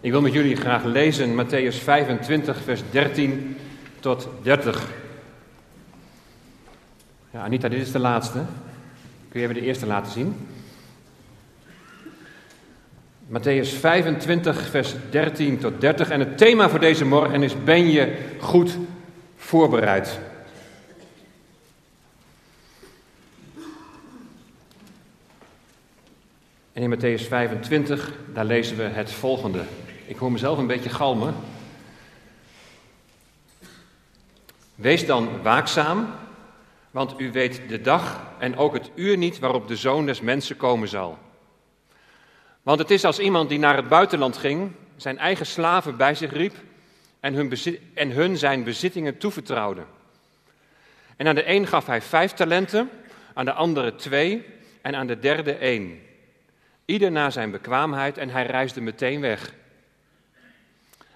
Ik wil met jullie graag lezen Matthäus 25, vers 13 tot 30. Ja, Anita, dit is de laatste. Kun je even de eerste laten zien? Matthäus 25, vers 13 tot 30. En het thema voor deze morgen is: Ben je goed voorbereid? In Matthäus 25, daar lezen we het volgende. Ik hoor mezelf een beetje galmen. Wees dan waakzaam, want u weet de dag en ook het uur niet waarop de zoon des mensen komen zal. Want het is als iemand die naar het buitenland ging, zijn eigen slaven bij zich riep en hun, en hun zijn bezittingen toevertrouwde. En aan de een gaf hij vijf talenten, aan de andere twee en aan de derde één. Ieder naar zijn bekwaamheid en hij reisde meteen weg.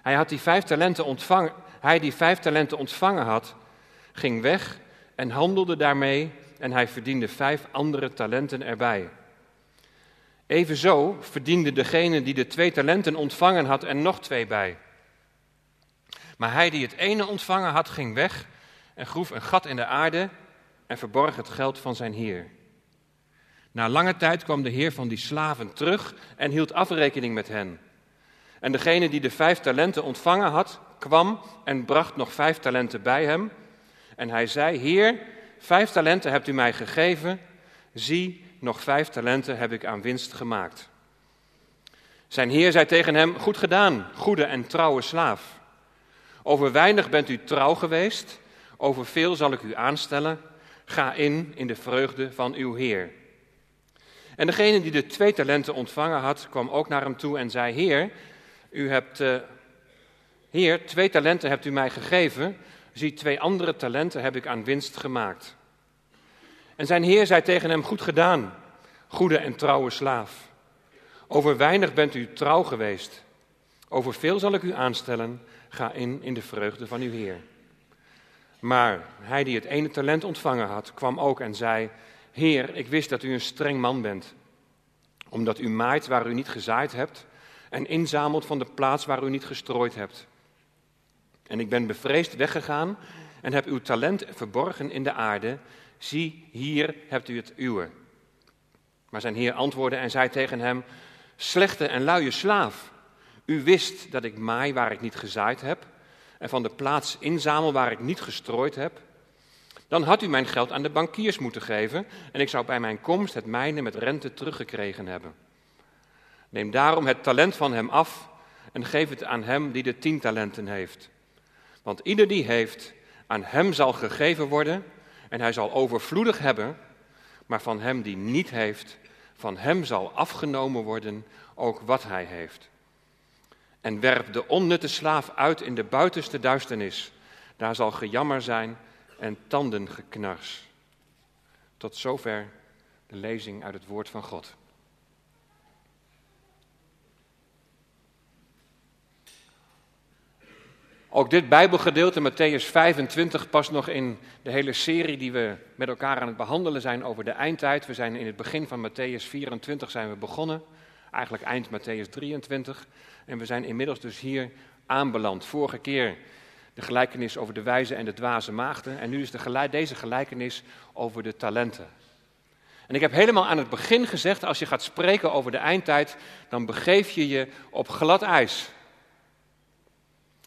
Hij, had die vijf talenten ontvangen, hij die vijf talenten ontvangen had, ging weg en handelde daarmee en hij verdiende vijf andere talenten erbij. Evenzo verdiende degene die de twee talenten ontvangen had er nog twee bij. Maar hij die het ene ontvangen had, ging weg en groef een gat in de aarde en verborg het geld van zijn heer. Na lange tijd kwam de heer van die slaven terug en hield afrekening met hen. En degene die de vijf talenten ontvangen had, kwam en bracht nog vijf talenten bij hem. En hij zei: Heer, vijf talenten hebt u mij gegeven. Zie, nog vijf talenten heb ik aan winst gemaakt. Zijn heer zei tegen hem: Goed gedaan, goede en trouwe slaaf. Over weinig bent u trouw geweest, over veel zal ik u aanstellen. Ga in in de vreugde van uw heer. En degene die de twee talenten ontvangen had, kwam ook naar hem toe en zei: Heer, u hebt, uh, Heer, twee talenten hebt u mij gegeven. Zie, twee andere talenten heb ik aan winst gemaakt. En zijn heer zei tegen hem: Goed gedaan, goede en trouwe slaaf. Over weinig bent u trouw geweest. Over veel zal ik u aanstellen. Ga in in de vreugde van uw heer. Maar hij die het ene talent ontvangen had, kwam ook en zei: Heer, ik wist dat u een streng man bent, omdat u maait waar u niet gezaaid hebt en inzamelt van de plaats waar u niet gestrooid hebt. En ik ben bevreesd weggegaan en heb uw talent verborgen in de aarde. Zie, hier hebt u het uwe. Maar zijn heer antwoordde en zei tegen hem: Slechte en luie slaaf, u wist dat ik maai waar ik niet gezaaid heb en van de plaats inzamel waar ik niet gestrooid heb. Dan had u mijn geld aan de bankiers moeten geven en ik zou bij mijn komst het mijne met rente teruggekregen hebben. Neem daarom het talent van hem af en geef het aan hem die de tien talenten heeft. Want ieder die heeft, aan hem zal gegeven worden en hij zal overvloedig hebben, maar van hem die niet heeft, van hem zal afgenomen worden ook wat hij heeft. En werp de onnutte slaaf uit in de buitenste duisternis. Daar zal gejammer zijn en tandengeknars. Tot zover de lezing uit het woord van God. Ook dit Bijbelgedeelte, Matthäus 25, past nog in de hele serie die we met elkaar aan het behandelen zijn over de eindtijd. We zijn in het begin van Matthäus 24 zijn we begonnen, eigenlijk eind Matthäus 23. En we zijn inmiddels dus hier aanbeland. Vorige keer de gelijkenis over de wijze en de dwaze maagden. En nu is de deze gelijkenis over de talenten. En ik heb helemaal aan het begin gezegd, als je gaat spreken over de eindtijd, dan begeef je je op glad ijs.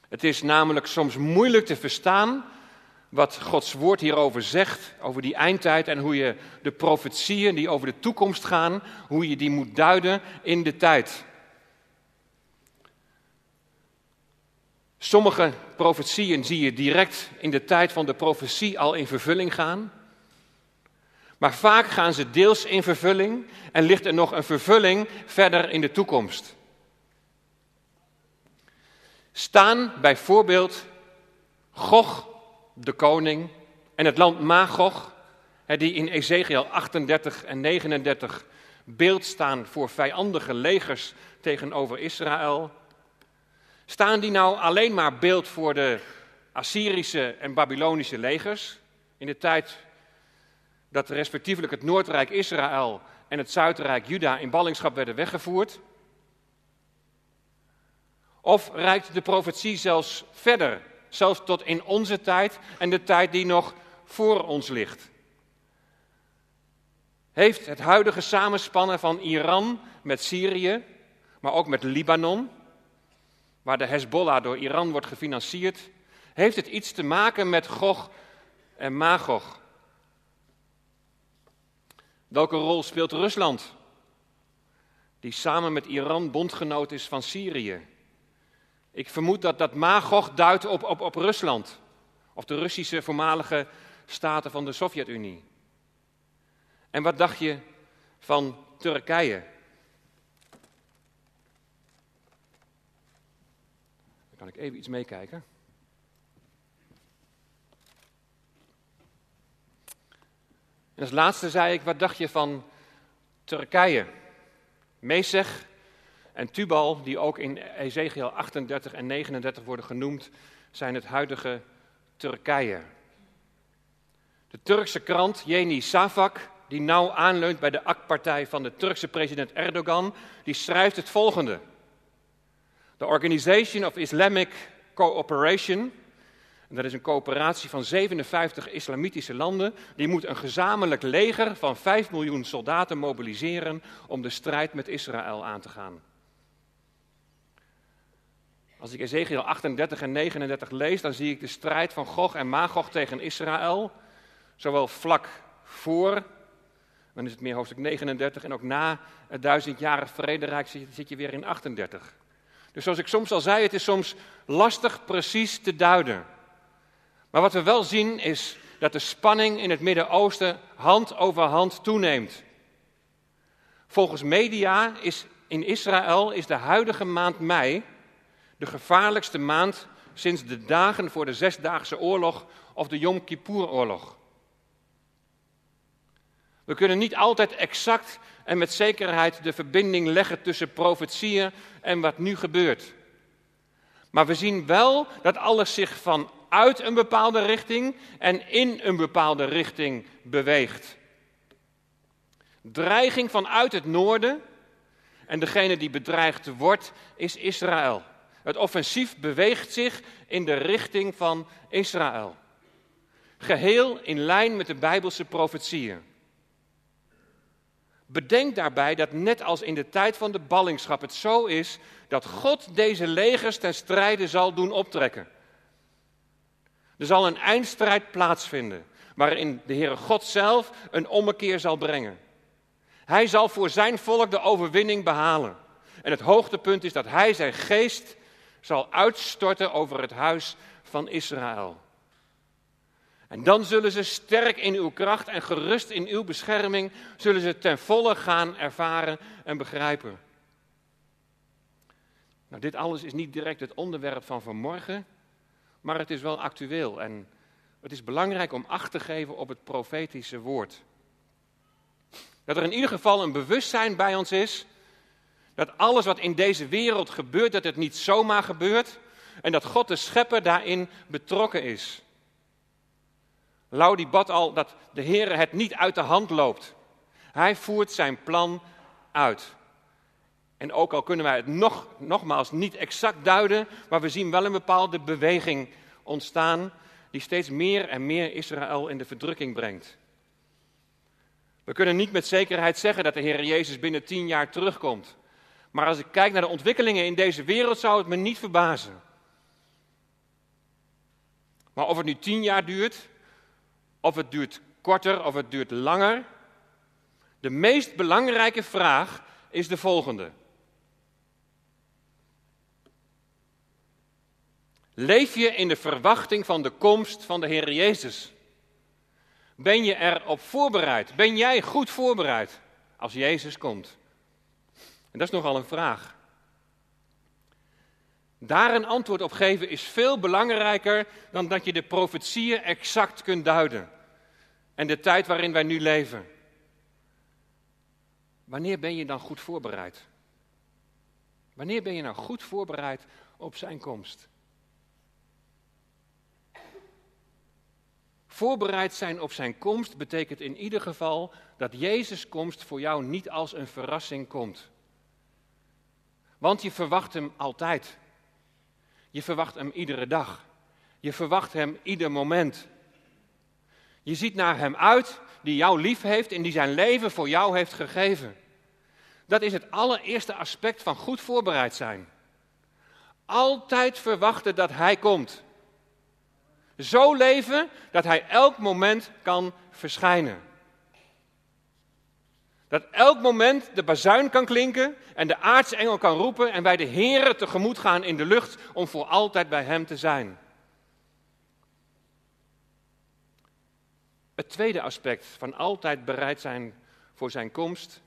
Het is namelijk soms moeilijk te verstaan wat Gods woord hierover zegt, over die eindtijd en hoe je de profetieën die over de toekomst gaan, hoe je die moet duiden in de tijd. Sommige profetieën zie je direct in de tijd van de profetie al in vervulling gaan. Maar vaak gaan ze deels in vervulling en ligt er nog een vervulling verder in de toekomst. Staan bijvoorbeeld Gog, de koning, en het land Magog, die in Ezekiel 38 en 39 beeld staan voor vijandige legers tegenover Israël. Staan die nou alleen maar beeld voor de Assyrische en Babylonische legers in de tijd dat respectievelijk het Noordrijk Israël en het Zuidrijk Juda in ballingschap werden weggevoerd? Of reikt de profetie zelfs verder, zelfs tot in onze tijd en de tijd die nog voor ons ligt? Heeft het huidige samenspannen van Iran met Syrië, maar ook met Libanon, waar de Hezbollah door Iran wordt gefinancierd, heeft het iets te maken met Gog en Magog? Welke rol speelt Rusland, die samen met Iran bondgenoot is van Syrië? Ik vermoed dat dat Magog duidt op, op, op Rusland, of de Russische voormalige staten van de Sovjet-Unie. En wat dacht je van Turkije? Kan ik even iets meekijken. En als laatste zei ik, wat dacht je van Turkije? Mesech en Tubal, die ook in Ezekiel 38 en 39 worden genoemd, zijn het huidige Turkije. De Turkse krant Yeni Savak, die nauw aanleunt bij de AK-partij van de Turkse president Erdogan, die schrijft het volgende. The Organization of Islamic Cooperation, en dat is een coöperatie van 57 islamitische landen, die moet een gezamenlijk leger van 5 miljoen soldaten mobiliseren om de strijd met Israël aan te gaan. Als ik Ezekiel 38 en 39 lees, dan zie ik de strijd van Gog en Magog tegen Israël, zowel vlak voor, dan is het meer hoofdstuk 39, en ook na het duizendjarig vrederijk zit je weer in 38. Dus zoals ik soms al zei, het is soms lastig precies te duiden. Maar wat we wel zien is dat de spanning in het Midden-Oosten hand over hand toeneemt. Volgens media is in Israël is de huidige maand mei de gevaarlijkste maand sinds de dagen voor de Zesdaagse Oorlog of de Yom Kippur-oorlog. We kunnen niet altijd exact en met zekerheid de verbinding leggen tussen profetieën en wat nu gebeurt. Maar we zien wel dat alles zich vanuit een bepaalde richting en in een bepaalde richting beweegt. Dreiging vanuit het noorden en degene die bedreigd wordt is Israël. Het offensief beweegt zich in de richting van Israël. Geheel in lijn met de Bijbelse profetieën. Bedenk daarbij dat net als in de tijd van de ballingschap het zo is dat God deze legers ten strijde zal doen optrekken. Er zal een eindstrijd plaatsvinden waarin de Heere God zelf een ommekeer zal brengen. Hij zal voor zijn volk de overwinning behalen. En het hoogtepunt is dat hij zijn geest zal uitstorten over het huis van Israël. En dan zullen ze sterk in uw kracht en gerust in uw bescherming, zullen ze ten volle gaan ervaren en begrijpen. Nou, dit alles is niet direct het onderwerp van vanmorgen, maar het is wel actueel en het is belangrijk om acht te geven op het profetische woord. Dat er in ieder geval een bewustzijn bij ons is dat alles wat in deze wereld gebeurt, dat het niet zomaar gebeurt en dat God de schepper daarin betrokken is. Laudi bad al dat de Heer het niet uit de hand loopt. Hij voert zijn plan uit. En ook al kunnen wij het nog, nogmaals niet exact duiden, maar we zien wel een bepaalde beweging ontstaan die steeds meer en meer Israël in de verdrukking brengt. We kunnen niet met zekerheid zeggen dat de Heer Jezus binnen tien jaar terugkomt. Maar als ik kijk naar de ontwikkelingen in deze wereld, zou het me niet verbazen. Maar of het nu tien jaar duurt, of het duurt korter, of het duurt langer. De meest belangrijke vraag is de volgende. Leef je in de verwachting van de komst van de Heer Jezus? Ben je erop voorbereid? Ben jij goed voorbereid als Jezus komt? En dat is nogal een vraag. Daar een antwoord op geven is veel belangrijker dan dat je de profetieën exact kunt duiden. En de tijd waarin wij nu leven. Wanneer ben je dan goed voorbereid? Wanneer ben je nou goed voorbereid op zijn komst? Voorbereid zijn op zijn komst betekent in ieder geval dat Jezus' komst voor jou niet als een verrassing komt. Want je verwacht hem altijd. Je verwacht hem iedere dag. Je verwacht hem ieder moment. Je ziet naar hem uit die jou lief heeft en die zijn leven voor jou heeft gegeven. Dat is het allereerste aspect van goed voorbereid zijn. Altijd verwachten dat hij komt. Zo leven dat hij elk moment kan verschijnen. Dat elk moment de bazuin kan klinken en de aartsengel kan roepen en wij de Heeren tegemoet gaan in de lucht om voor altijd bij hem te zijn. Het tweede aspect van altijd bereid zijn voor zijn komst,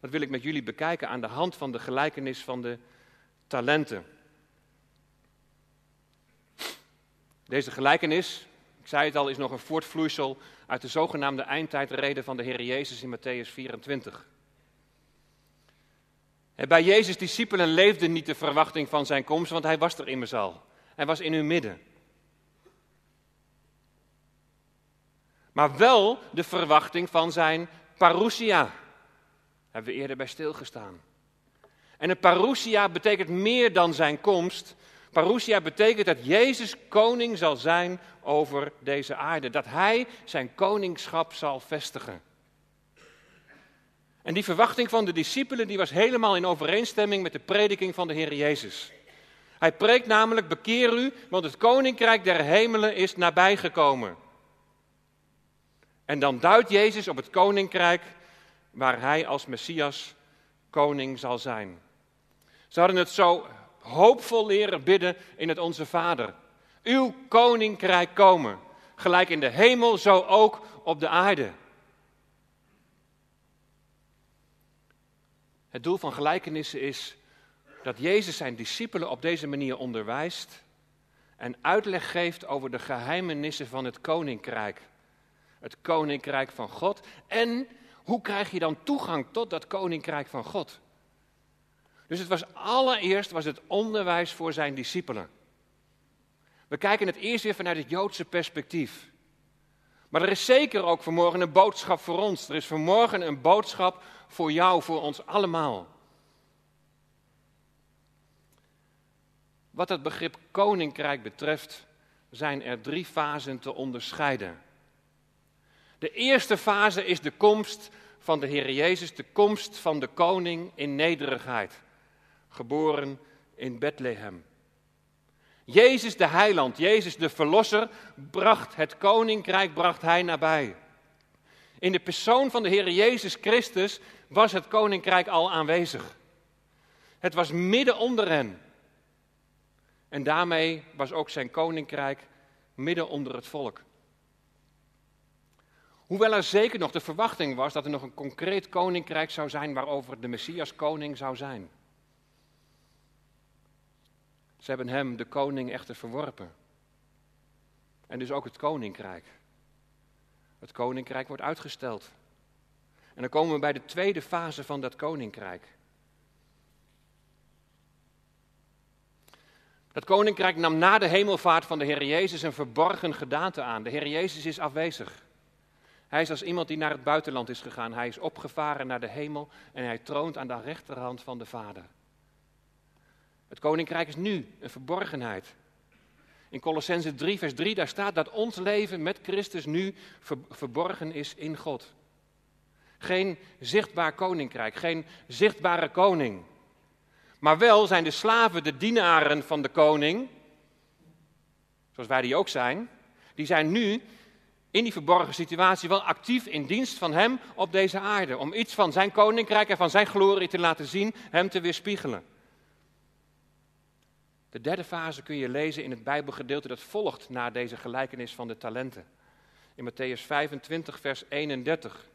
dat wil ik met jullie bekijken aan de hand van de gelijkenis van de talenten. Deze gelijkenis, ik zei het al, is nog een voortvloeisel uit de zogenaamde eindtijdreden van de Heer Jezus in Matthäus 24. Bij Jezus' discipelen leefde niet de verwachting van zijn komst, want hij was er immers al. Hij was in hun midden. Maar wel de verwachting van zijn parousia. Hebben we eerder bij stilgestaan. En een parousia betekent meer dan zijn komst. Parousia betekent dat Jezus koning zal zijn over deze aarde. Dat hij zijn koningschap zal vestigen. En die verwachting van de discipelen die was helemaal in overeenstemming met de prediking van de Heer Jezus. Hij preekt namelijk, bekeer u, want het koninkrijk der hemelen is nabijgekomen. En dan duidt Jezus op het koninkrijk waar hij als Messias koning zal zijn. Ze hadden het zo hoopvol leren bidden in het Onze Vader. Uw koninkrijk komen, gelijk in de hemel, zo ook op de aarde. Het doel van gelijkenissen is dat Jezus zijn discipelen op deze manier onderwijst en uitleg geeft over de geheimenissen van het koninkrijk. Het koninkrijk van God. En hoe krijg je dan toegang tot dat koninkrijk van God? Dus het was allereerst was het onderwijs voor zijn discipelen. We kijken het eerst weer vanuit het Joodse perspectief. Maar er is zeker ook vanmorgen een boodschap voor ons. Er is vanmorgen een boodschap voor jou, voor ons allemaal. Wat het begrip koninkrijk betreft, zijn er drie fasen te onderscheiden. De eerste fase is de komst van de Heer Jezus, de komst van de koning in nederigheid, geboren in Bethlehem. Jezus de heiland, Jezus de verlosser, bracht het koninkrijk, bracht hij nabij. In de persoon van de Heer Jezus Christus was het koninkrijk al aanwezig. Het was midden onder hen. En daarmee was ook zijn koninkrijk midden onder het volk. Hoewel er zeker nog de verwachting was dat er nog een concreet koninkrijk zou zijn waarover de Messias koning zou zijn. Ze hebben hem, de koning, echter verworpen. En dus ook het koninkrijk. Het koninkrijk wordt uitgesteld. En dan komen we bij de tweede fase van dat koninkrijk. Dat koninkrijk nam na de hemelvaart van de Heer Jezus een verborgen gedaante aan. De Heer Jezus is afwezig. Hij is als iemand die naar het buitenland is gegaan. Hij is opgevaren naar de hemel en hij troont aan de rechterhand van de Vader. Het koninkrijk is nu een verborgenheid. In Colossense 3, vers 3, daar staat dat ons leven met Christus nu verborgen is in God. Geen zichtbaar koninkrijk, geen zichtbare koning. Maar wel zijn de slaven de dienaren van de koning, zoals wij die ook zijn, die zijn nu in die verborgen situatie wel actief in dienst van Hem op deze aarde. Om iets van Zijn koninkrijk en van Zijn glorie te laten zien, Hem te weerspiegelen. De derde fase kun je lezen in het Bijbelgedeelte dat volgt na deze gelijkenis van de talenten. In Matthäus 25, vers 31.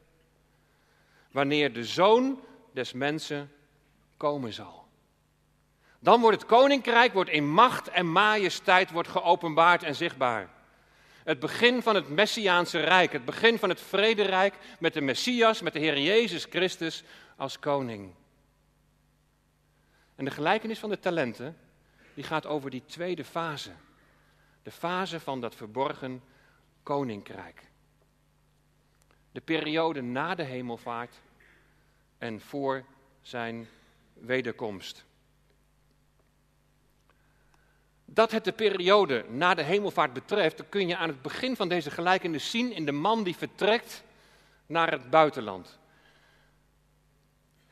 Wanneer de zoon des mensen komen zal. Dan wordt het koninkrijk wordt in macht en majesteit wordt geopenbaard en zichtbaar. Het begin van het Messiaanse Rijk, het begin van het vrederijk met de Messias, met de Heer Jezus Christus als koning. En de gelijkenis van de talenten, die gaat over die tweede fase. De fase van dat verborgen koninkrijk. De periode na de hemelvaart en voor zijn wederkomst. dat het de periode na de hemelvaart betreft, kun je aan het begin van deze gelijkenis zien in de man die vertrekt naar het buitenland.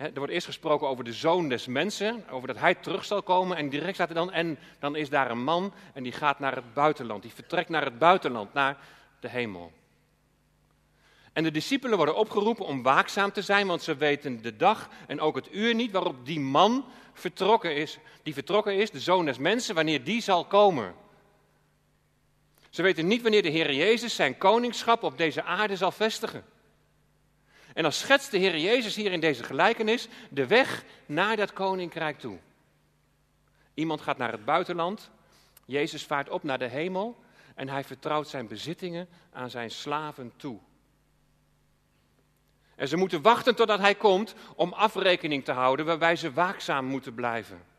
Er wordt eerst gesproken over de zoon des mensen, over dat hij terug zal komen. En direct staat er dan, en dan is daar een man en die gaat naar het buitenland. Die vertrekt naar het buitenland, naar de hemel. En de discipelen worden opgeroepen om waakzaam te zijn, want ze weten de dag en ook het uur niet waarop die man vertrokken is, die vertrokken is, de zoon des mensen, wanneer die zal komen. Ze weten niet wanneer de Heer Jezus zijn koningschap op deze aarde zal vestigen. En dan schetst de Heer Jezus hier in deze gelijkenis de weg naar dat koninkrijk toe. Iemand gaat naar het buitenland, Jezus vaart op naar de hemel en hij vertrouwt zijn bezittingen aan zijn slaven toe. En ze moeten wachten totdat hij komt om afrekening te houden, waarbij ze waakzaam moeten blijven.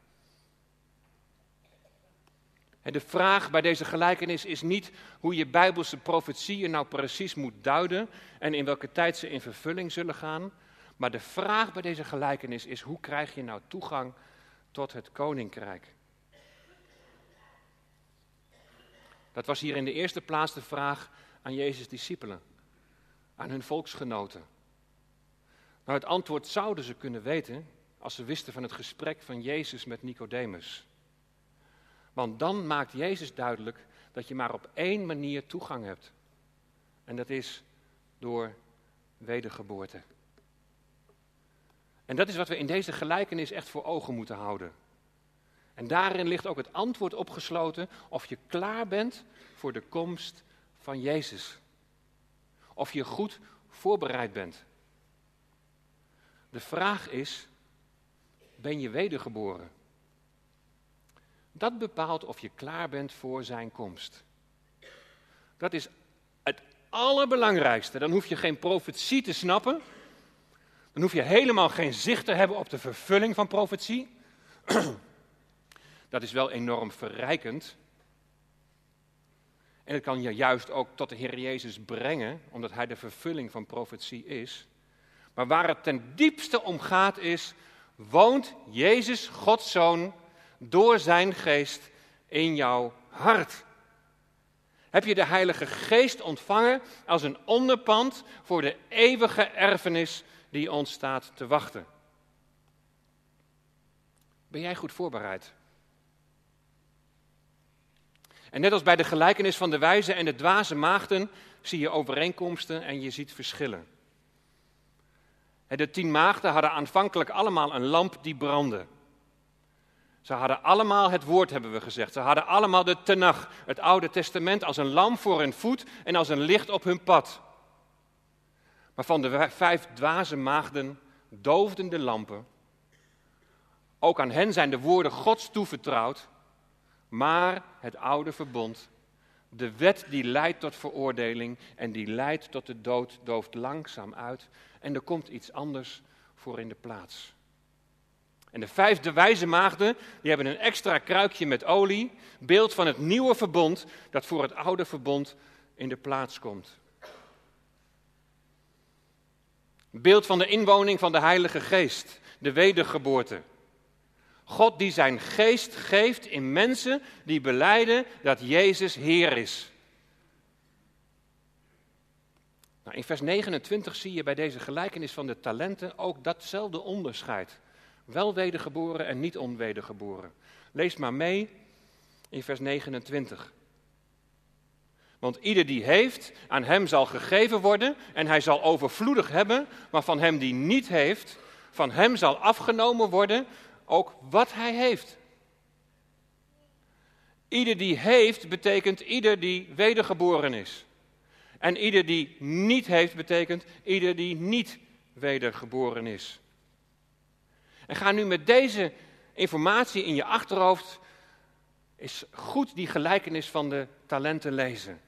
De vraag bij deze gelijkenis is niet hoe je bijbelse profetieën nou precies moet duiden en in welke tijd ze in vervulling zullen gaan. Maar de vraag bij deze gelijkenis is hoe krijg je nou toegang tot het koninkrijk? Dat was hier in de eerste plaats de vraag aan Jezus' discipelen, aan hun volksgenoten. Nou, het antwoord zouden ze kunnen weten als ze wisten van het gesprek van Jezus met Nicodemus. Want dan maakt Jezus duidelijk dat je maar op één manier toegang hebt. En dat is door wedergeboorte. En dat is wat we in deze gelijkenis echt voor ogen moeten houden. En daarin ligt ook het antwoord opgesloten of je klaar bent voor de komst van Jezus. Of je goed voorbereid bent. De vraag is, ben je wedergeboren? Dat bepaalt of je klaar bent voor zijn komst. Dat is het allerbelangrijkste. Dan hoef je geen profetie te snappen. Dan hoef je helemaal geen zicht te hebben op de vervulling van profetie. Dat is wel enorm verrijkend. En het kan je juist ook tot de Heer Jezus brengen, omdat Hij de vervulling van profetie is. Maar waar het ten diepste om gaat is, woont Jezus, Gods Zoon, door zijn geest in jouw hart. Heb je de Heilige Geest ontvangen als een onderpand voor de eeuwige erfenis die ons staat te wachten? Ben jij goed voorbereid? En net als bij de gelijkenis van de wijze en de dwaze maagden zie je overeenkomsten en je ziet verschillen. De tien maagden hadden aanvankelijk allemaal een lamp die brandde. Ze hadden allemaal het woord, hebben we gezegd. Ze hadden allemaal de Tenach, het Oude Testament, als een lamp voor hun voet en als een licht op hun pad. Maar van de vijf dwaze maagden doofden de lampen. Ook aan hen zijn de woorden Gods toevertrouwd, maar het oude verbond, de wet die leidt tot veroordeling en die leidt tot de dood, dooft langzaam uit en er komt iets anders voor in de plaats. En de vijfde wijze maagden, die hebben een extra kruikje met olie, beeld van het nieuwe verbond dat voor het oude verbond in de plaats komt. Beeld van de inwoning van de Heilige Geest, de wedergeboorte. God die zijn geest geeft in mensen die beleiden dat Jezus Heer is. Nou, in vers 29 zie je bij deze gelijkenis van de talenten ook datzelfde onderscheid. Wel wedergeboren en niet onwedergeboren. Lees maar mee in vers 29. Want ieder die heeft, aan hem zal gegeven worden en hij zal overvloedig hebben, maar van hem die niet heeft, van hem zal afgenomen worden ook wat hij heeft. Ieder die heeft betekent ieder die wedergeboren is. En ieder die niet heeft betekent ieder die niet wedergeboren is. En ga nu met deze informatie in je achterhoofd is goed die gelijkenis van de talenten lezen.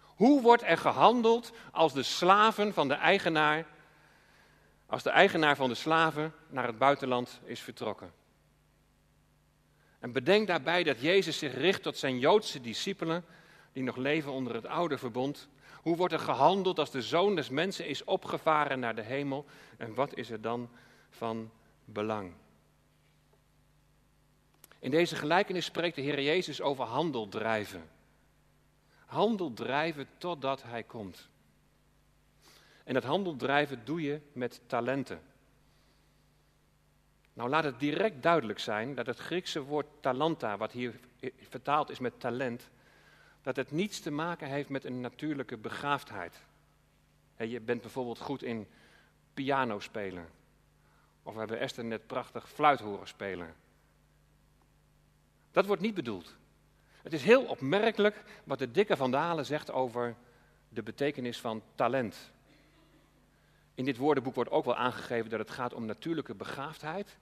Hoe wordt er gehandeld als de slaven van de eigenaar, als de eigenaar van de slaven naar het buitenland is vertrokken? En bedenk daarbij dat Jezus zich richt tot zijn Joodse discipelen die nog leven onder het oude verbond. Hoe wordt er gehandeld als de zoon des mensen is opgevaren naar de hemel? En wat is er dan van belang? In deze gelijkenis spreekt de Heer Jezus over handel drijven. Handel drijven totdat Hij komt. En dat handel drijven doe je met talenten. Nou, laat het direct duidelijk zijn dat het Griekse woord talanta, wat hier vertaald is met talent, dat het niets te maken heeft met een natuurlijke begaafdheid. Je bent bijvoorbeeld goed in piano spelen. Of we hebben Esther net prachtig fluit horen spelen. Dat wordt niet bedoeld. Het is heel opmerkelijk wat de dikke Van Dalen zegt over de betekenis van talent. In dit woordenboek wordt ook wel aangegeven dat het gaat om natuurlijke begaafdheid.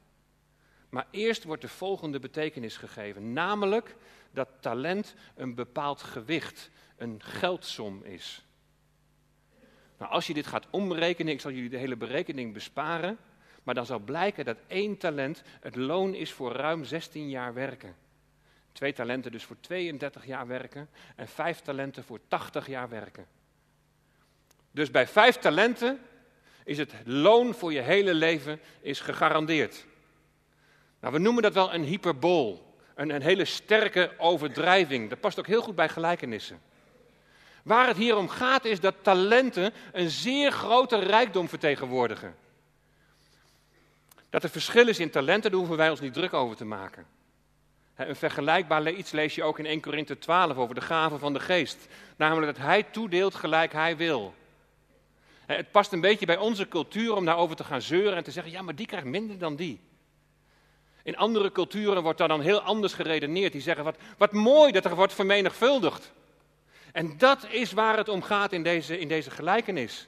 Maar eerst wordt de volgende betekenis gegeven, namelijk dat talent een bepaald gewicht, een geldsom is. Nou, als je dit gaat omrekenen, ik zal jullie de hele berekening besparen, maar dan zal blijken dat één talent het loon is voor ruim 16 jaar werken. Twee talenten dus voor 32 jaar werken en vijf talenten voor 80 jaar werken. Dus bij vijf talenten is het loon voor je hele leven is gegarandeerd. Nou, we noemen dat wel een hyperbool, een, een hele sterke overdrijving. Dat past ook heel goed bij gelijkenissen. Waar het hier om gaat is dat talenten een zeer grote rijkdom vertegenwoordigen. Dat er verschil is in talenten, daar hoeven wij ons niet druk over te maken. Een vergelijkbaar iets lees je ook in 1 Korinthe 12 over de gaven van de geest. Namelijk dat hij toedeelt gelijk hij wil. Het past een beetje bij onze cultuur om daarover te gaan zeuren en te zeggen, ja, maar die krijgt minder dan die. In andere culturen wordt daar dan heel anders geredeneerd. Die zeggen, wat, wat mooi dat er wordt vermenigvuldigd. En dat is waar het om gaat in deze, in deze gelijkenis.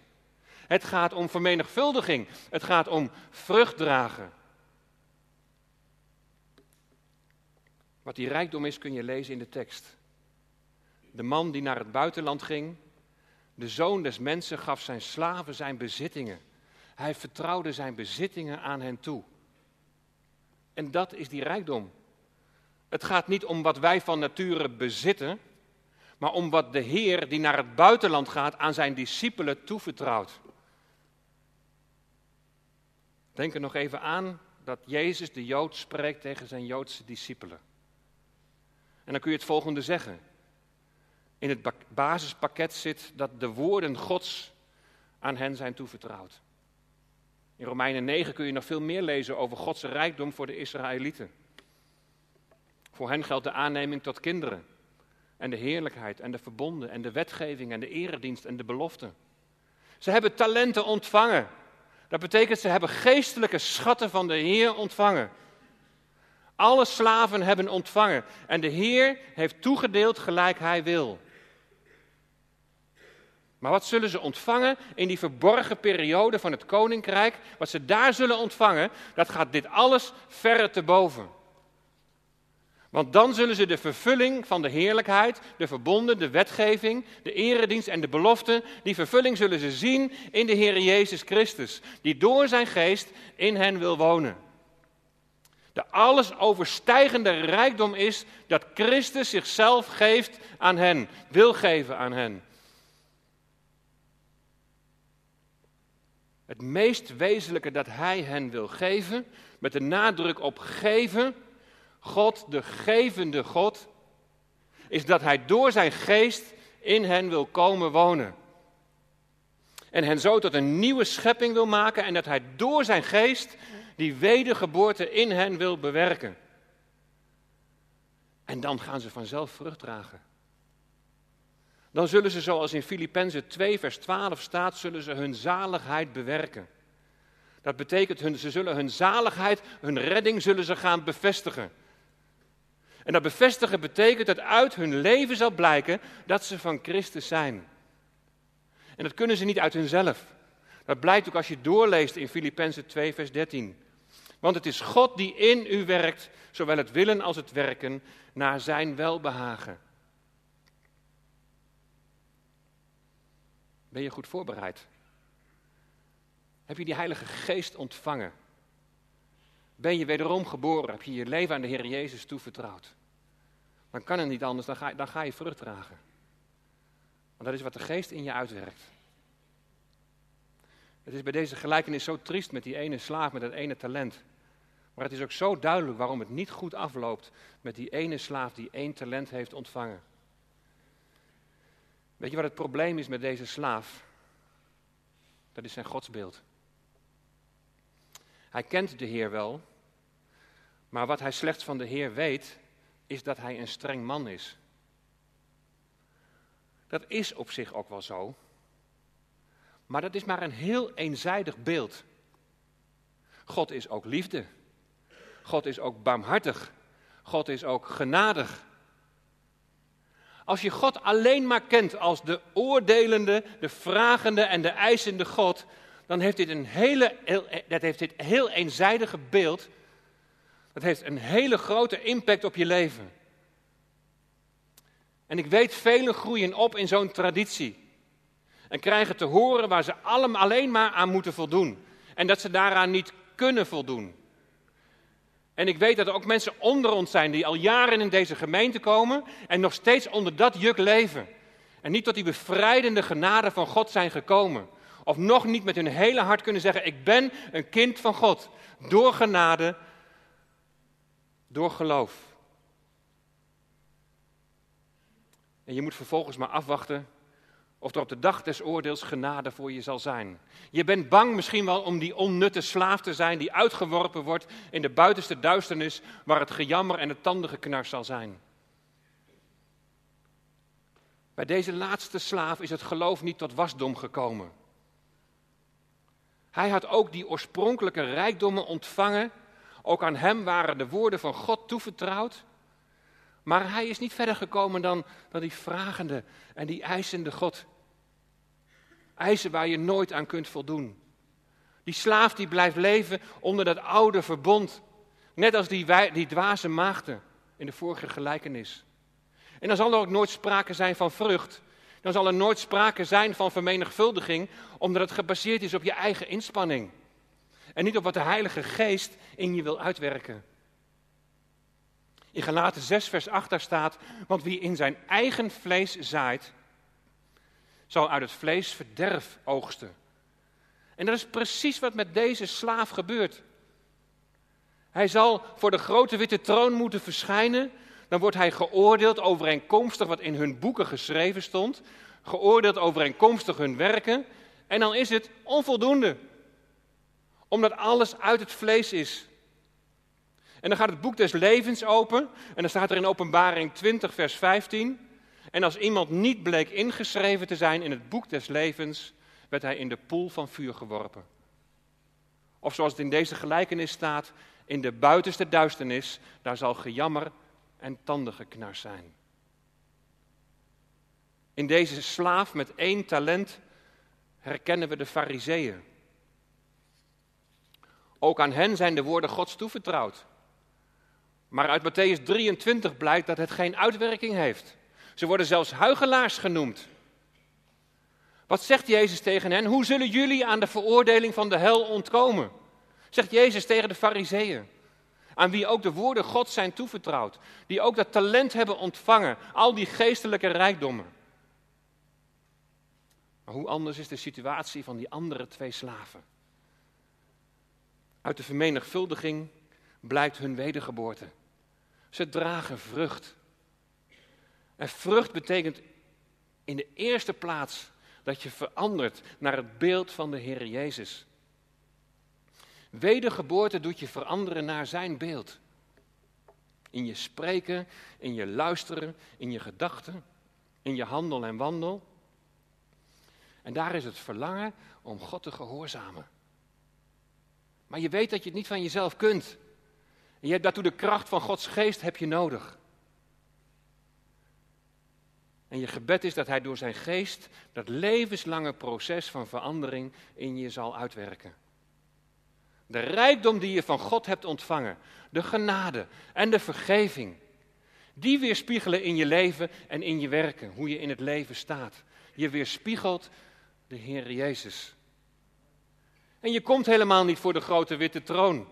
Het gaat om vermenigvuldiging. Het gaat om vrucht dragen. Wat die rijkdom is, kun je lezen in de tekst. De man die naar het buitenland ging, de zoon des mensen gaf zijn slaven zijn bezittingen. Hij vertrouwde zijn bezittingen aan hen toe. En dat is die rijkdom. Het gaat niet om wat wij van nature bezitten, maar om wat de Heer die naar het buitenland gaat aan zijn discipelen toevertrouwt. Denk er nog even aan dat Jezus de Jood spreekt tegen zijn Joodse discipelen. En dan kun je het volgende zeggen. In het basispakket zit dat de woorden Gods aan hen zijn toevertrouwd. In Romeinen 9 kun je nog veel meer lezen over Gods rijkdom voor de Israëlieten. Voor hen geldt de aanneming tot kinderen. En de heerlijkheid en de verbonden en de wetgeving en de eredienst en de belofte. Ze hebben talenten ontvangen. Dat betekent ze hebben geestelijke schatten van de Heer ontvangen. Alle slaven hebben ontvangen en de Heer heeft toegedeeld gelijk Hij wil. Maar wat zullen ze ontvangen in die verborgen periode van het koninkrijk? Wat ze daar zullen ontvangen, dat gaat dit alles verre te boven. Want dan zullen ze de vervulling van de heerlijkheid, de verbonden, de wetgeving, de eredienst en de belofte, die vervulling zullen ze zien in de Heer Jezus Christus, die door zijn geest in hen wil wonen. De alles overstijgende rijkdom is dat Christus zichzelf geeft aan hen, wil geven aan hen. Het meest wezenlijke dat Hij hen wil geven, met de nadruk op geven, God, de gevende God, is dat Hij door Zijn geest in hen wil komen wonen. En hen zo tot een nieuwe schepping wil maken en dat Hij door Zijn geest die wedergeboorte in hen wil bewerken. En dan gaan ze vanzelf vrucht dragen. Dan zullen ze, zoals in Filippenzen 2, vers 12 staat, zullen ze hun zaligheid bewerken. Dat betekent, hun, ze zullen hun zaligheid, hun redding zullen ze gaan bevestigen. En dat bevestigen betekent dat uit hun leven zal blijken dat ze van Christus zijn. En dat kunnen ze niet uit hunzelf. Dat blijkt ook als je doorleest in Filippenzen 2, vers 13. Want het is God die in u werkt, zowel het willen als het werken, naar zijn welbehagen. Ben je goed voorbereid? Heb je die Heilige Geest ontvangen? Ben je wederom geboren? Heb je je leven aan de Heer Jezus toevertrouwd? Dan kan het niet anders, dan ga, dan ga je vrucht dragen. Want dat is wat de Geest in je uitwerkt. Het is bij deze gelijkenis zo triest met die ene slaaf met dat ene talent. Maar het is ook zo duidelijk waarom het niet goed afloopt met die ene slaaf die één talent heeft ontvangen. Weet je wat het probleem is met deze slaaf? Dat is zijn godsbeeld. Hij kent de Heer wel, maar wat hij slechts van de Heer weet, is dat hij een streng man is. Dat is op zich ook wel zo, maar dat is maar een heel eenzijdig beeld. God is ook liefde. God is ook barmhartig. God is ook genadig. Als je God alleen maar kent als de oordelende, de vragende en de eisende God, dan heeft dit een hele, dat heeft dit heel eenzijdige beeld. Dat heeft een hele grote impact op je leven. En ik weet, velen groeien op in zo'n traditie. En krijgen te horen waar ze allemaal alleen maar aan moeten voldoen. En dat ze daaraan niet kunnen voldoen. En ik weet dat er ook mensen onder ons zijn die al jaren in deze gemeente komen en nog steeds onder dat juk leven. En niet tot die bevrijdende genade van God zijn gekomen. Of nog niet met hun hele hart kunnen zeggen: Ik ben een kind van God. Door genade, door geloof. En je moet vervolgens maar afwachten of er op de dag des oordeels genade voor je zal zijn. Je bent bang misschien wel om die onnutte slaaf te zijn die uitgeworpen wordt in de buitenste duisternis waar het gejammer en het tandengeknars zal zijn. Bij deze laatste slaaf is het geloof niet tot wasdom gekomen. Hij had ook die oorspronkelijke rijkdommen ontvangen. Ook aan hem waren de woorden van God toevertrouwd. Maar hij is niet verder gekomen dan, die vragende en die eisende God. Eisen waar je nooit aan kunt voldoen. Die slaaf die blijft leven onder dat oude verbond. Net als die, die dwaze maagden in de vorige gelijkenis. En dan zal er ook nooit sprake zijn van vrucht. Dan zal er nooit sprake zijn van vermenigvuldiging, omdat het gebaseerd is op je eigen inspanning. En niet op wat de Heilige Geest in je wil uitwerken. In Galaten 6, vers 8 daar staat, want wie in zijn eigen vlees zaait, zal uit het vlees verderf oogsten. En dat is precies wat met deze slaaf gebeurt. Hij zal voor de grote witte troon moeten verschijnen. Dan wordt hij geoordeeld overeenkomstig wat in hun boeken geschreven stond. Geoordeeld overeenkomstig hun werken. En dan is het onvoldoende. Omdat alles uit het vlees is. En dan gaat het boek des levens open. En dan staat er in Openbaring 20, vers 15. En als iemand niet bleek ingeschreven te zijn in het boek des levens, werd hij in de poel van vuur geworpen. Of zoals het in deze gelijkenis staat, in de buitenste duisternis, daar zal gejammer en tandengeknars zijn. In deze slaaf met één talent herkennen we de fariseeën. Ook aan hen zijn de woorden Gods toevertrouwd. Maar uit Matthäus 23 blijkt dat het geen uitwerking heeft. Ze worden zelfs huigelaars genoemd. Wat zegt Jezus tegen hen? Hoe zullen jullie aan de veroordeling van de hel ontkomen? Zegt Jezus tegen de Fariseeën. Aan wie ook de woorden God zijn toevertrouwd. Die ook dat talent hebben ontvangen. Al die geestelijke rijkdommen. Maar hoe anders is de situatie van die andere twee slaven? Uit de vermenigvuldiging blijkt hun wedergeboorte. Ze dragen vrucht. En vrucht betekent in de eerste plaats dat je verandert naar het beeld van de Heer Jezus. Wedergeboorte doet je veranderen naar zijn beeld. In je spreken, in je luisteren, in je gedachten, in je handel en wandel. En daar is het verlangen om God te gehoorzamen. Maar je weet dat je het niet van jezelf kunt. En je hebt daartoe de kracht van Gods geest heb je nodig. En je gebed is dat Hij door zijn geest dat levenslange proces van verandering in je zal uitwerken. De rijkdom die je van God hebt ontvangen, de genade en de vergeving, die weerspiegelen in je leven en in je werken, hoe je in het leven staat. Je weerspiegelt de Heer Jezus. En je komt helemaal niet voor de grote witte troon.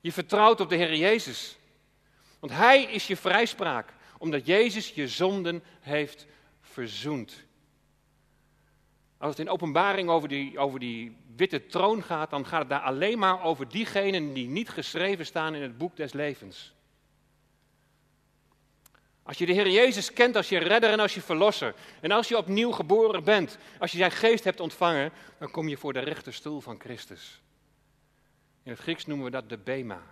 Je vertrouwt op de Heer Jezus. Want Hij is je vrijspraak omdat Jezus je zonden heeft verzoend. Als het in openbaring over die, over die witte troon gaat, dan gaat het daar alleen maar over diegenen die niet geschreven staan in het boek des levens. Als je de Heer Jezus kent als je redder en als je verlosser, en als je opnieuw geboren bent, als je zijn geest hebt ontvangen, dan kom je voor de rechterstoel van Christus. In het Grieks noemen we dat de Bema.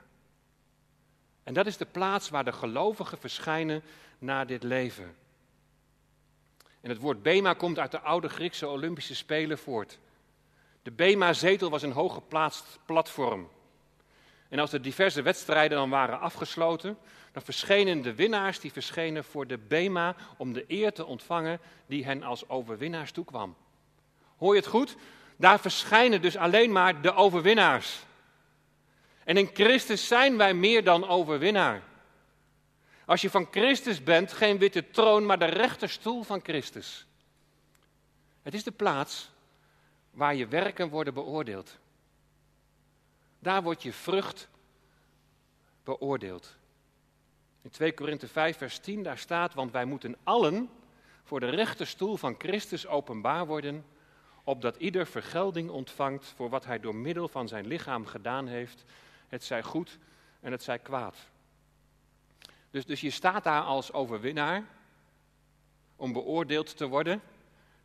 En dat is de plaats waar de gelovigen verschijnen na dit leven. En het woord Bema komt uit de oude Griekse Olympische Spelen voort. De Bema-zetel was een hooggeplaatst platform. En als de diverse wedstrijden dan waren afgesloten, dan verschenen de winnaars die verschenen voor de Bema om de eer te ontvangen die hen als overwinnaars toekwam. Hoor je het goed? Daar verschijnen dus alleen maar de overwinnaars. En in Christus zijn wij meer dan overwinnaar. Als je van Christus bent, geen witte troon, maar de rechterstoel van Christus. Het is de plaats waar je werken worden beoordeeld. Daar wordt je vrucht beoordeeld. In 2 Korinthe 5, vers 10, daar staat, want wij moeten allen voor de rechterstoel van Christus openbaar worden, opdat ieder vergelding ontvangt voor wat hij door middel van zijn lichaam gedaan heeft, het zij goed en het zij kwaad. Dus, dus je staat daar als overwinnaar om beoordeeld te worden,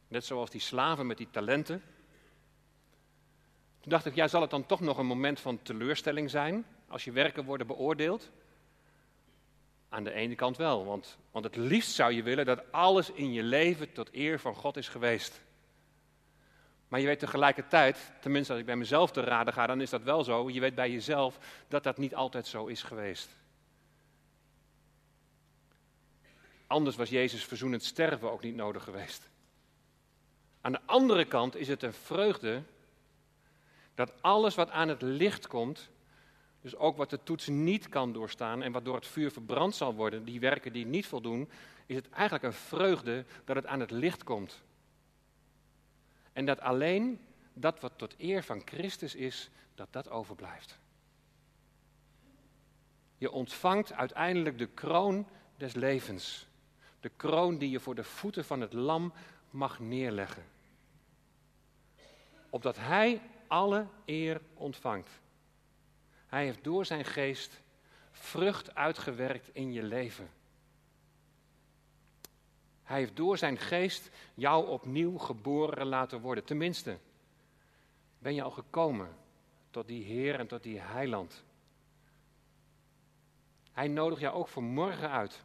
net zoals die slaven met die talenten. Toen dacht ik, ja, zal het dan toch nog een moment van teleurstelling zijn als je werken worden beoordeeld? Aan de ene kant wel, want, want het liefst zou je willen dat alles in je leven tot eer van God is geweest. Maar je weet tegelijkertijd, tenminste als ik bij mezelf te raden ga, dan is dat wel zo. Je weet bij jezelf dat dat niet altijd zo is geweest. Anders was Jezus verzoenend sterven ook niet nodig geweest. Aan de andere kant is het een vreugde dat alles wat aan het licht komt, dus ook wat de toets niet kan doorstaan en wat door het vuur verbrand zal worden, die werken die niet voldoen, is het eigenlijk een vreugde dat het aan het licht komt. En dat alleen dat wat tot eer van Christus is, dat dat overblijft. Je ontvangt uiteindelijk de kroon des levens. De kroon die je voor de voeten van het lam mag neerleggen. Opdat Hij alle eer ontvangt. Hij heeft door zijn geest vrucht uitgewerkt in je leven. Hij heeft door zijn geest jou opnieuw geboren laten worden. Tenminste, ben je al gekomen tot die Heer en tot die Heiland. Hij nodigt jou ook voor morgen uit.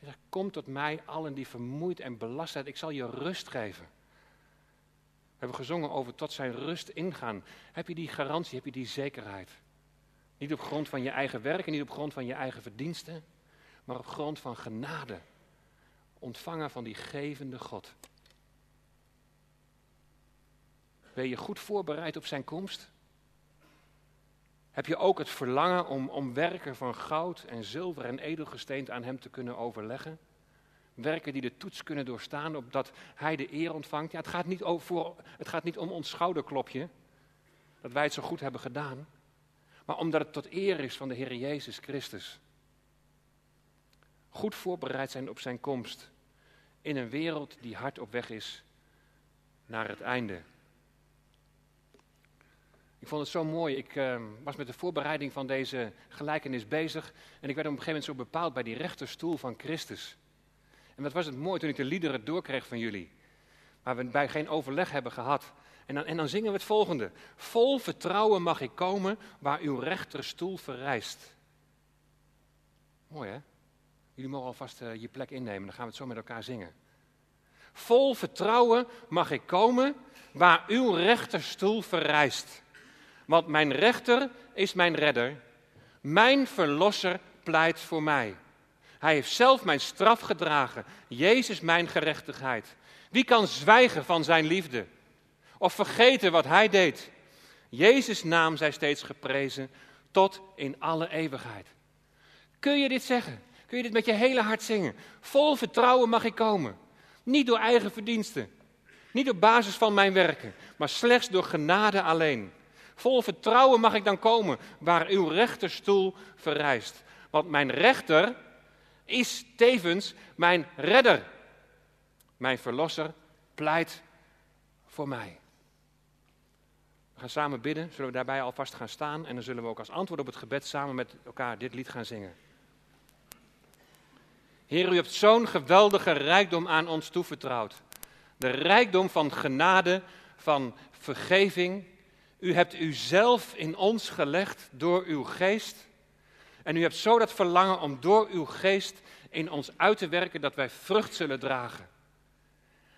Hij zegt, kom tot mij, allen die vermoeid en belast zijn, ik zal je rust geven. We hebben gezongen over tot zijn rust ingaan. Heb je die garantie, heb je die zekerheid? Niet op grond van je eigen werk en niet op grond van je eigen verdiensten, maar op grond van genade. Ontvangen van die gevende God. Ben je goed voorbereid op zijn komst? Heb je ook het verlangen om, om werken van goud en zilver en edelgesteend aan hem te kunnen overleggen? Werken die de toets kunnen doorstaan, opdat hij de eer ontvangt. Ja, het, gaat niet over, het gaat niet om ons schouderklopje, dat wij het zo goed hebben gedaan. Maar omdat het tot eer is van de Heer Jezus Christus. Goed voorbereid zijn op zijn komst. In een wereld die hard op weg is naar het einde. Ik vond het zo mooi. Ik uh, was met de voorbereiding van deze gelijkenis bezig. En ik werd op een gegeven moment zo bepaald bij die rechterstoel van Christus. En wat was het mooi toen ik de liederen doorkreeg van jullie. Waar we bij geen overleg hebben gehad. En dan, en dan zingen we het volgende. Vol vertrouwen mag ik komen waar uw rechterstoel verrijst. Mooi hè? Jullie mogen alvast uh, je plek innemen, dan gaan we het zo met elkaar zingen. Vol vertrouwen mag ik komen waar uw rechterstoel verrijst. Want mijn rechter is mijn redder. Mijn verlosser pleit voor mij. Hij heeft zelf mijn straf gedragen. Jezus mijn gerechtigheid. Wie kan zwijgen van zijn liefde? Of vergeten wat hij deed? Jezus' naam zij steeds geprezen tot in alle eeuwigheid. Kun je dit zeggen? Kun je dit met je hele hart zingen? Vol vertrouwen mag ik komen. Niet door eigen verdiensten. Niet op basis van mijn werken. Maar slechts door genade alleen. Vol vertrouwen mag ik dan komen waar uw rechterstoel verrijst. Want mijn rechter is tevens mijn redder. Mijn verlosser pleit voor mij. We gaan samen bidden, zullen we daarbij alvast gaan staan en dan zullen we ook als antwoord op het gebed samen met elkaar dit lied gaan zingen. Heer, u hebt zo'n geweldige rijkdom aan ons toevertrouwd. De rijkdom van genade, van vergeving. U hebt uzelf in ons gelegd door uw geest. En u hebt zo dat verlangen om door uw geest in ons uit te werken dat wij vrucht zullen dragen.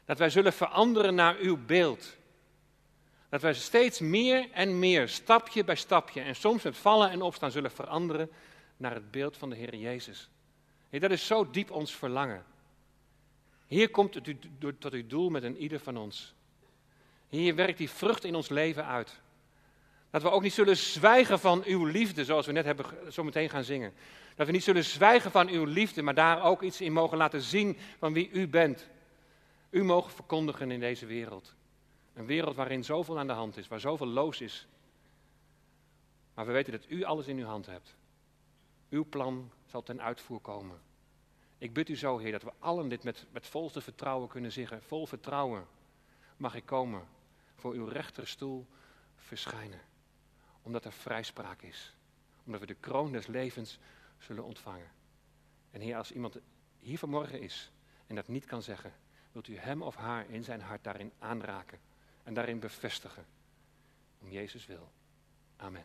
Dat wij zullen veranderen naar uw beeld. Dat wij steeds meer en meer, stapje bij stapje, en soms met vallen en opstaan, zullen veranderen naar het beeld van de Heer Jezus. Dat is zo diep ons verlangen. Hier komt het tot uw doel met een ieder van ons. Hier werkt die vrucht in ons leven uit. Dat we ook niet zullen zwijgen van uw liefde, zoals we net hebben zo meteen gaan zingen. Dat we niet zullen zwijgen van uw liefde, maar daar ook iets in mogen laten zien van wie u bent. U mogen verkondigen in deze wereld. Een wereld waarin zoveel aan de hand is, waar zoveel loos is. Maar we weten dat u alles in uw hand hebt. Uw plan zal ten uitvoer komen. Ik bid u zo, Heer, dat we allen dit met, met volste vertrouwen kunnen zeggen. Vol vertrouwen mag ik komen, voor uw rechterstoel verschijnen. Omdat er vrijspraak is. Omdat we de kroon des levens zullen ontvangen. En Heer, als iemand hier vanmorgen is en dat niet kan zeggen, wilt u hem of haar in zijn hart daarin aanraken en daarin bevestigen. Om Jezus wil. Amen.